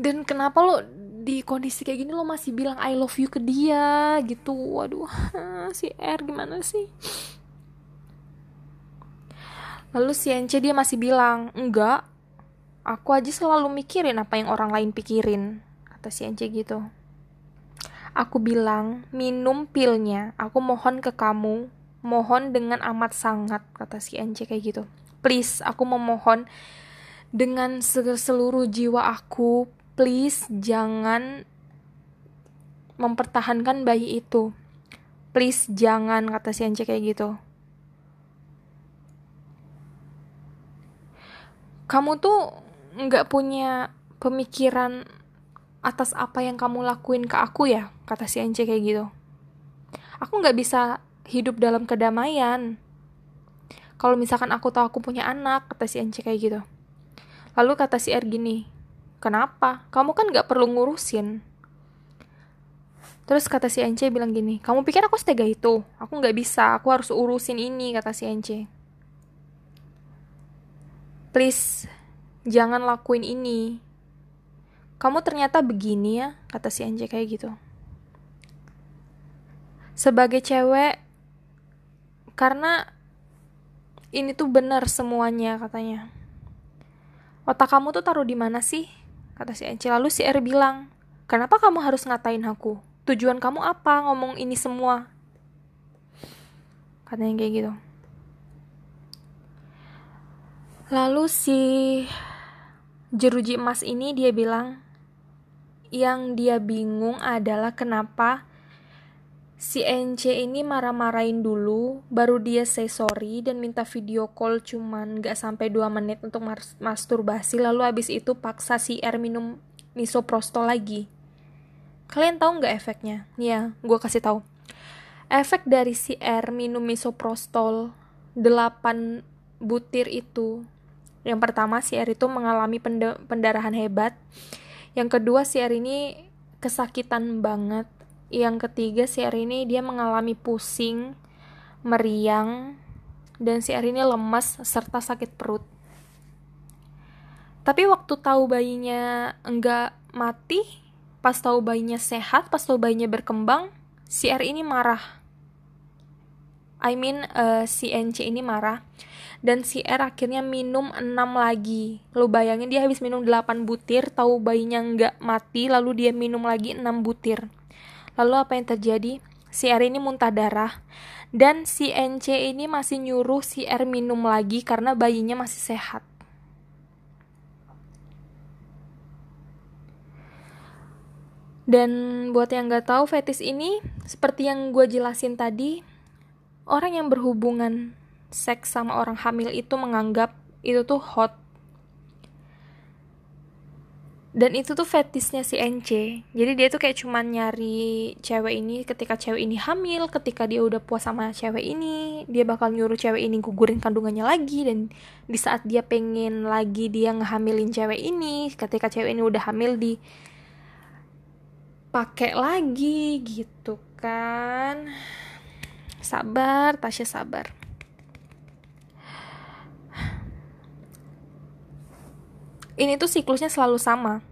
dan kenapa lo di kondisi kayak gini lo masih bilang I love you ke dia gitu waduh si R gimana sih Lalu si Ence dia masih bilang, enggak, aku aja selalu mikirin apa yang orang lain pikirin. Kata si Ence gitu. Aku bilang, minum pilnya. Aku mohon ke kamu. Mohon dengan amat sangat, kata si NC kayak gitu. Please, aku memohon dengan seluruh jiwa aku. Please, jangan mempertahankan bayi itu. Please, jangan, kata si NC kayak gitu. Kamu tuh nggak punya pemikiran atas apa yang kamu lakuin ke aku ya kata si Ence kayak gitu aku nggak bisa hidup dalam kedamaian kalau misalkan aku tahu aku punya anak kata si Ence kayak gitu lalu kata si R gini kenapa kamu kan nggak perlu ngurusin Terus kata si Ence bilang gini, kamu pikir aku setega itu? Aku nggak bisa, aku harus urusin ini, kata si Ence. Please, jangan lakuin ini kamu ternyata begini ya, kata si Anje kayak gitu. Sebagai cewek, karena ini tuh benar semuanya katanya. Otak kamu tuh taruh di mana sih? Kata si Anje. Lalu si R bilang, kenapa kamu harus ngatain aku? Tujuan kamu apa ngomong ini semua? Katanya kayak gitu. Lalu si jeruji emas ini dia bilang, yang dia bingung adalah kenapa si NC ini marah-marahin dulu, baru dia say sorry dan minta video call cuman gak sampai 2 menit untuk mas masturbasi, lalu abis itu paksa si R minum misoprostol lagi. Kalian tahu nggak efeknya? Ya, gue kasih tahu. Efek dari si R minum misoprostol 8 butir itu. Yang pertama si R itu mengalami pendarahan hebat yang kedua si R ini kesakitan banget yang ketiga si R ini dia mengalami pusing meriang dan si R ini lemas serta sakit perut tapi waktu tahu bayinya enggak mati pas tahu bayinya sehat pas tahu bayinya berkembang si R ini marah I mean uh, si NC ini marah dan si R akhirnya minum 6 lagi. Lu bayangin dia habis minum 8 butir, tahu bayinya nggak mati, lalu dia minum lagi 6 butir. Lalu apa yang terjadi? Si R ini muntah darah dan si NC ini masih nyuruh si R minum lagi karena bayinya masih sehat. Dan buat yang nggak tahu fetis ini, seperti yang gue jelasin tadi, orang yang berhubungan seks sama orang hamil itu menganggap itu tuh hot dan itu tuh fetisnya si NC jadi dia tuh kayak cuman nyari cewek ini ketika cewek ini hamil ketika dia udah puas sama cewek ini dia bakal nyuruh cewek ini gugurin kandungannya lagi. Dan di saat dia pengen lagi dia ngehamilin cewek ini ketika cewek ini udah hamil di pakai lagi gitu kan. Sabar Tasya sabar ini tuh siklusnya selalu sama.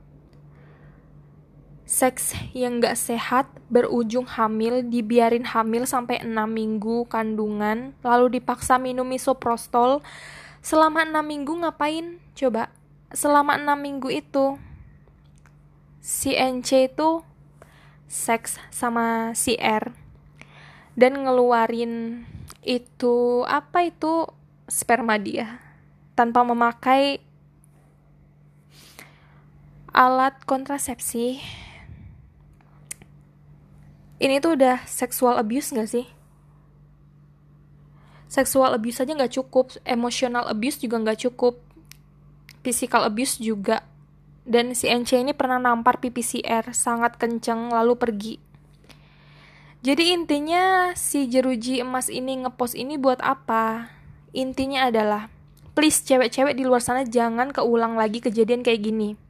Seks yang gak sehat berujung hamil, dibiarin hamil sampai 6 minggu kandungan, lalu dipaksa minum misoprostol. Selama 6 minggu ngapain? Coba, selama 6 minggu itu, si NC itu seks sama si R dan ngeluarin itu apa itu sperma dia tanpa memakai alat kontrasepsi ini tuh udah seksual abuse gak sih? Seksual abuse aja gak cukup, emotional abuse juga gak cukup, physical abuse juga. Dan si NC ini pernah nampar PPCR sangat kenceng lalu pergi. Jadi intinya si jeruji emas ini ngepost ini buat apa? Intinya adalah, please cewek-cewek di luar sana jangan keulang lagi kejadian kayak gini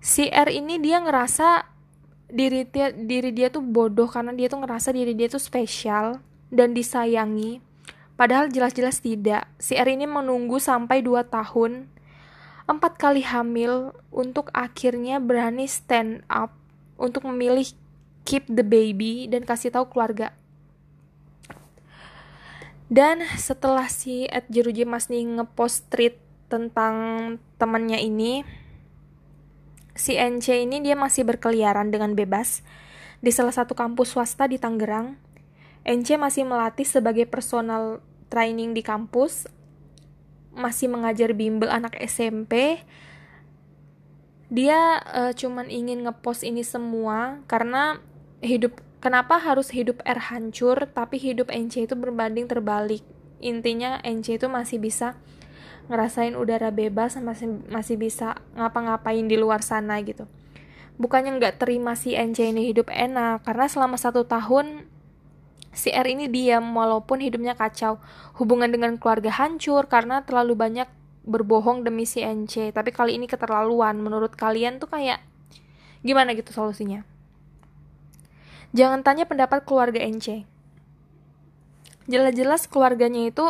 si R ini dia ngerasa diri dia diri dia tuh bodoh karena dia tuh ngerasa diri dia tuh spesial dan disayangi. Padahal jelas-jelas tidak. Si R ini menunggu sampai 2 tahun empat kali hamil untuk akhirnya berani stand up untuk memilih keep the baby dan kasih tahu keluarga. Dan setelah si Ed Jeruji Mas nih ngepost tweet tentang temannya ini si NC ini dia masih berkeliaran dengan bebas di salah satu kampus swasta di Tangerang. NC masih melatih sebagai personal training di kampus, masih mengajar bimbel anak SMP. Dia uh, cuman ingin ngepost ini semua karena hidup kenapa harus hidup R hancur tapi hidup NC itu berbanding terbalik. Intinya NC itu masih bisa ngerasain udara bebas masih masih bisa ngapa-ngapain di luar sana gitu. Bukannya nggak terima si NC ini hidup enak karena selama satu tahun si R ini diam walaupun hidupnya kacau. Hubungan dengan keluarga hancur karena terlalu banyak berbohong demi si NC tapi kali ini keterlaluan. Menurut kalian tuh kayak gimana gitu solusinya? Jangan tanya pendapat keluarga NC jelas-jelas keluarganya itu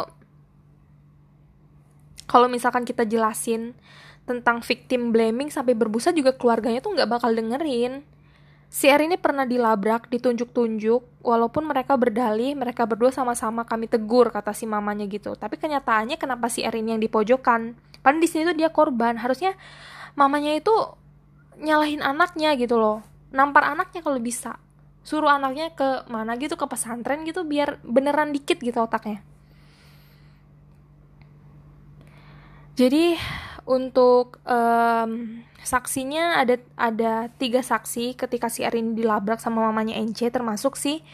kalau misalkan kita jelasin tentang victim blaming sampai berbusa juga keluarganya tuh nggak bakal dengerin. Si R ini pernah dilabrak, ditunjuk-tunjuk, walaupun mereka berdalih, mereka berdua sama-sama kami tegur, kata si mamanya gitu. Tapi kenyataannya kenapa si R ini yang dipojokkan? Padahal di sini tuh dia korban. Harusnya mamanya itu nyalahin anaknya gitu loh. Nampar anaknya kalau bisa. Suruh anaknya ke mana gitu, ke pesantren gitu, biar beneran dikit gitu otaknya. Jadi untuk um, saksinya ada ada tiga saksi ketika si Erin dilabrak sama mamanya NC termasuk si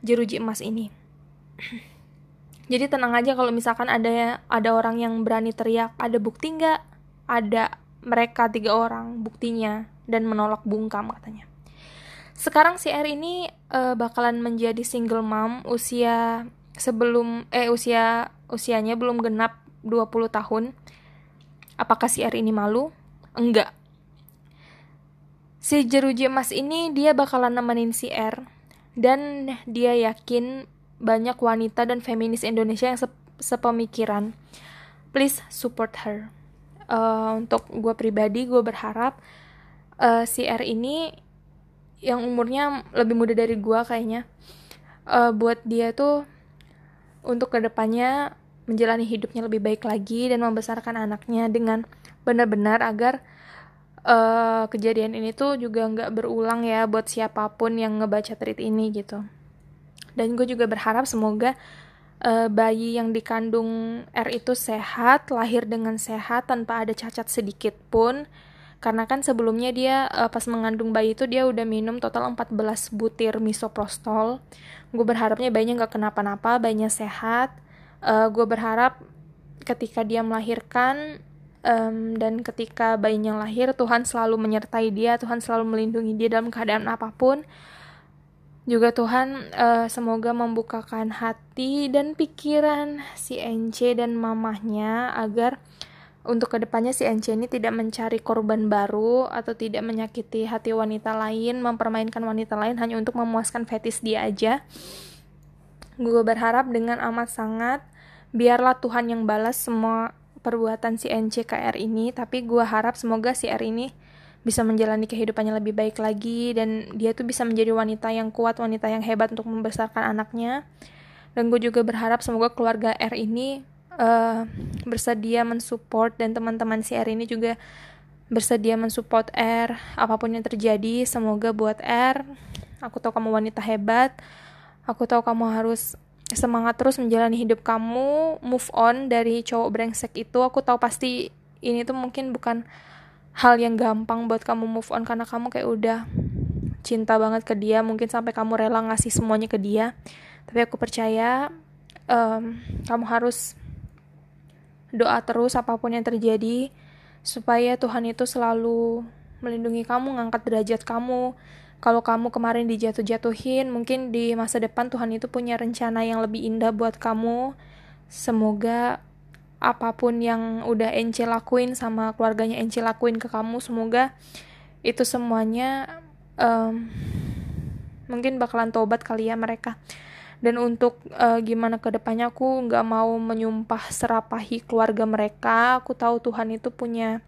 jeruji emas ini. Jadi tenang aja kalau misalkan ada ada orang yang berani teriak ada bukti nggak? Ada mereka tiga orang buktinya dan menolak bungkam katanya. Sekarang si R ini uh, bakalan menjadi single mom usia sebelum eh usia usianya belum genap 20 tahun Apakah si R ini malu? Enggak. Si jeruji emas ini dia bakalan nemenin si R dan dia yakin banyak wanita dan feminis Indonesia yang sepemikiran. Please support her. Uh, untuk gue pribadi gue berharap uh, si R ini yang umurnya lebih muda dari gue kayaknya uh, buat dia tuh untuk ke depannya menjalani hidupnya lebih baik lagi dan membesarkan anaknya dengan benar-benar agar uh, kejadian ini tuh juga nggak berulang ya buat siapa pun yang ngebaca tweet ini gitu. Dan gue juga berharap semoga uh, bayi yang dikandung R itu sehat, lahir dengan sehat tanpa ada cacat sedikit pun. Karena kan sebelumnya dia uh, pas mengandung bayi itu dia udah minum total 14 butir misoprostol. Gue berharapnya bayinya nggak kenapa-napa, bayinya sehat uh, gue berharap ketika dia melahirkan um, dan ketika bayinya lahir Tuhan selalu menyertai dia Tuhan selalu melindungi dia dalam keadaan apa pun juga Tuhan uh, semoga membukakan hati dan pikiran si NC dan mamahnya agar untuk ke depannya si NC ini tidak mencari korban baru atau tidak menyakiti hati wanita lain, mempermainkan wanita lain hanya untuk memuaskan fetis dia aja. Gue berharap dengan amat sangat biarlah Tuhan yang balas semua perbuatan si NCKR ini tapi gue harap semoga si R ini bisa menjalani kehidupannya lebih baik lagi dan dia tuh bisa menjadi wanita yang kuat wanita yang hebat untuk membesarkan anaknya. Dan gue juga berharap semoga keluarga R ini uh, bersedia mensupport dan teman-teman si R ini juga bersedia mensupport R. Apa pun yang terjadi semoga buat R. Aku tahu kamu wanita hebat aku tahu kamu harus semangat terus menjalani hidup kamu move on dari cowok brengsek itu. Aku tahu pasti ini tuh mungkin bukan hal yang gampang buat kamu move on karena kamu kayak udah cinta banget ke dia mungkin sampai kamu rela ngasih semuanya ke dia. Tapi aku percaya um, kamu harus doa terus apa pun yang terjadi supaya Tuhan itu selalu melindungi kamu ngangkat derajat kamu kalau kamu kemarin dijatuh-jatuhin, mungkin di masa depan Tuhan itu punya rencana yang lebih indah buat kamu. Semoga apa pun yang udah Ence lakuin sama keluarganya Ence lakuin ke kamu, semoga itu semuanya um, mungkin bakalan tobat kali ya mereka. Dan untuk uh, gimana ke depannya aku nggak mau menyumpah serapahi keluarga mereka. Aku tahu Tuhan itu punya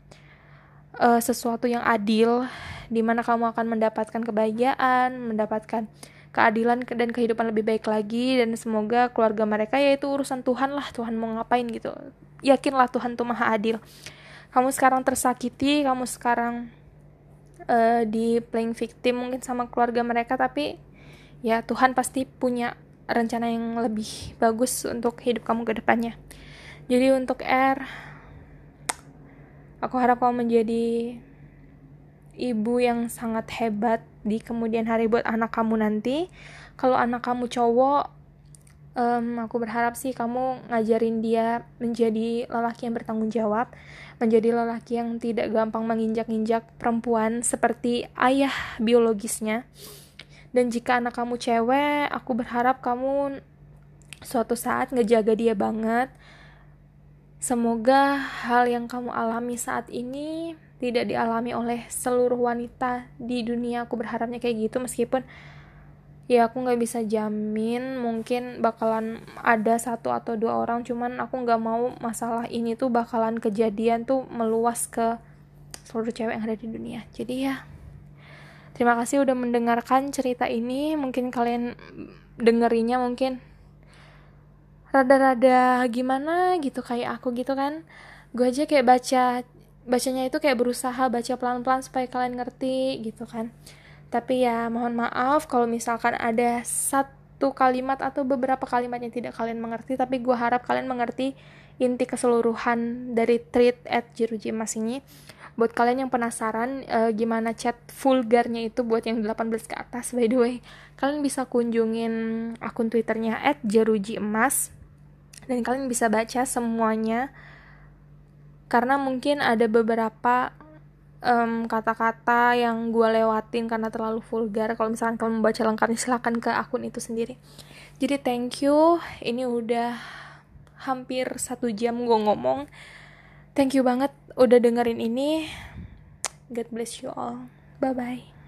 uh, sesuatu yang adil di mana kamu akan mendapatkan kebahagiaan, mendapatkan keadilan dan kehidupan lebih baik lagi. Dan semoga keluarga mereka yaitu urusan Tuhan lah. Tuhan mau ngapain gitu. Yakinlah Tuhan tuh maha adil. Kamu sekarang tersakiti kamu sekarang uh, di playing victim mungkin sama keluarga mereka tapi ya Tuhan pasti punya rencana yang lebih bagus untuk hidup kamu ke depannya. Jadi untuk R aku harap kamu menjadi ibu yang sangat hebat di kemudian hari buat anak kamu nanti. Kalau anak kamu cowok um, aku berharap sih kamu ngajarin dia menjadi lelaki yang bertanggung jawab menjadi lelaki yang tidak gampang menginjak-injak perempuan seperti ayah biologisnya. Dan jika anak kamu cewek aku berharap kamu suatu saat ngejaga dia banget. Semoga hal yang kamu alami saat ini tidak dialami oleh seluruh wanita di dunia. Aku berharapnya kayak gitu meskipun ya aku nggak bisa jamin mungkin bakalan ada satu atau dua orang. Cuman aku nggak mau masalah ini tuh bakalan kejadian tuh meluas ke seluruh cewek yang ada di dunia. Jadi ya terima kasih udah mendengarkan cerita ini. Mungkin kalian dengerinya mungkin rada-rada gimana gitu kayak aku gitu kan. Gue aja kayak baca bacanya itu kayak berusaha baca pelan-pelan supaya kalian ngerti gitu kan. Tapi ya mohon maaf kalau misalkan ada satu kalimat atau beberapa kalimat yang tidak kalian mengerti tapi gue harap kalian mengerti inti keseluruhan dari treat at Jeruji Mas ini. Buat kalian yang penasaran uh, gimana chat vulgarnya itu buat yang 18 ke atas by the way kalian bisa kunjungin akun twitternya at Jeruji Emas dan kalian bisa baca semuanya karena mungkin ada beberapa kata-kata um, yang gue lewatin karena terlalu vulgar. Kalau misalkan kalian membaca lengkapnya silahkan ke akun itu sendiri. Jadi thank you. Ini udah hampir satu jam gue ngomong. Thank you banget udah dengerin ini. God bless you all. Bye bye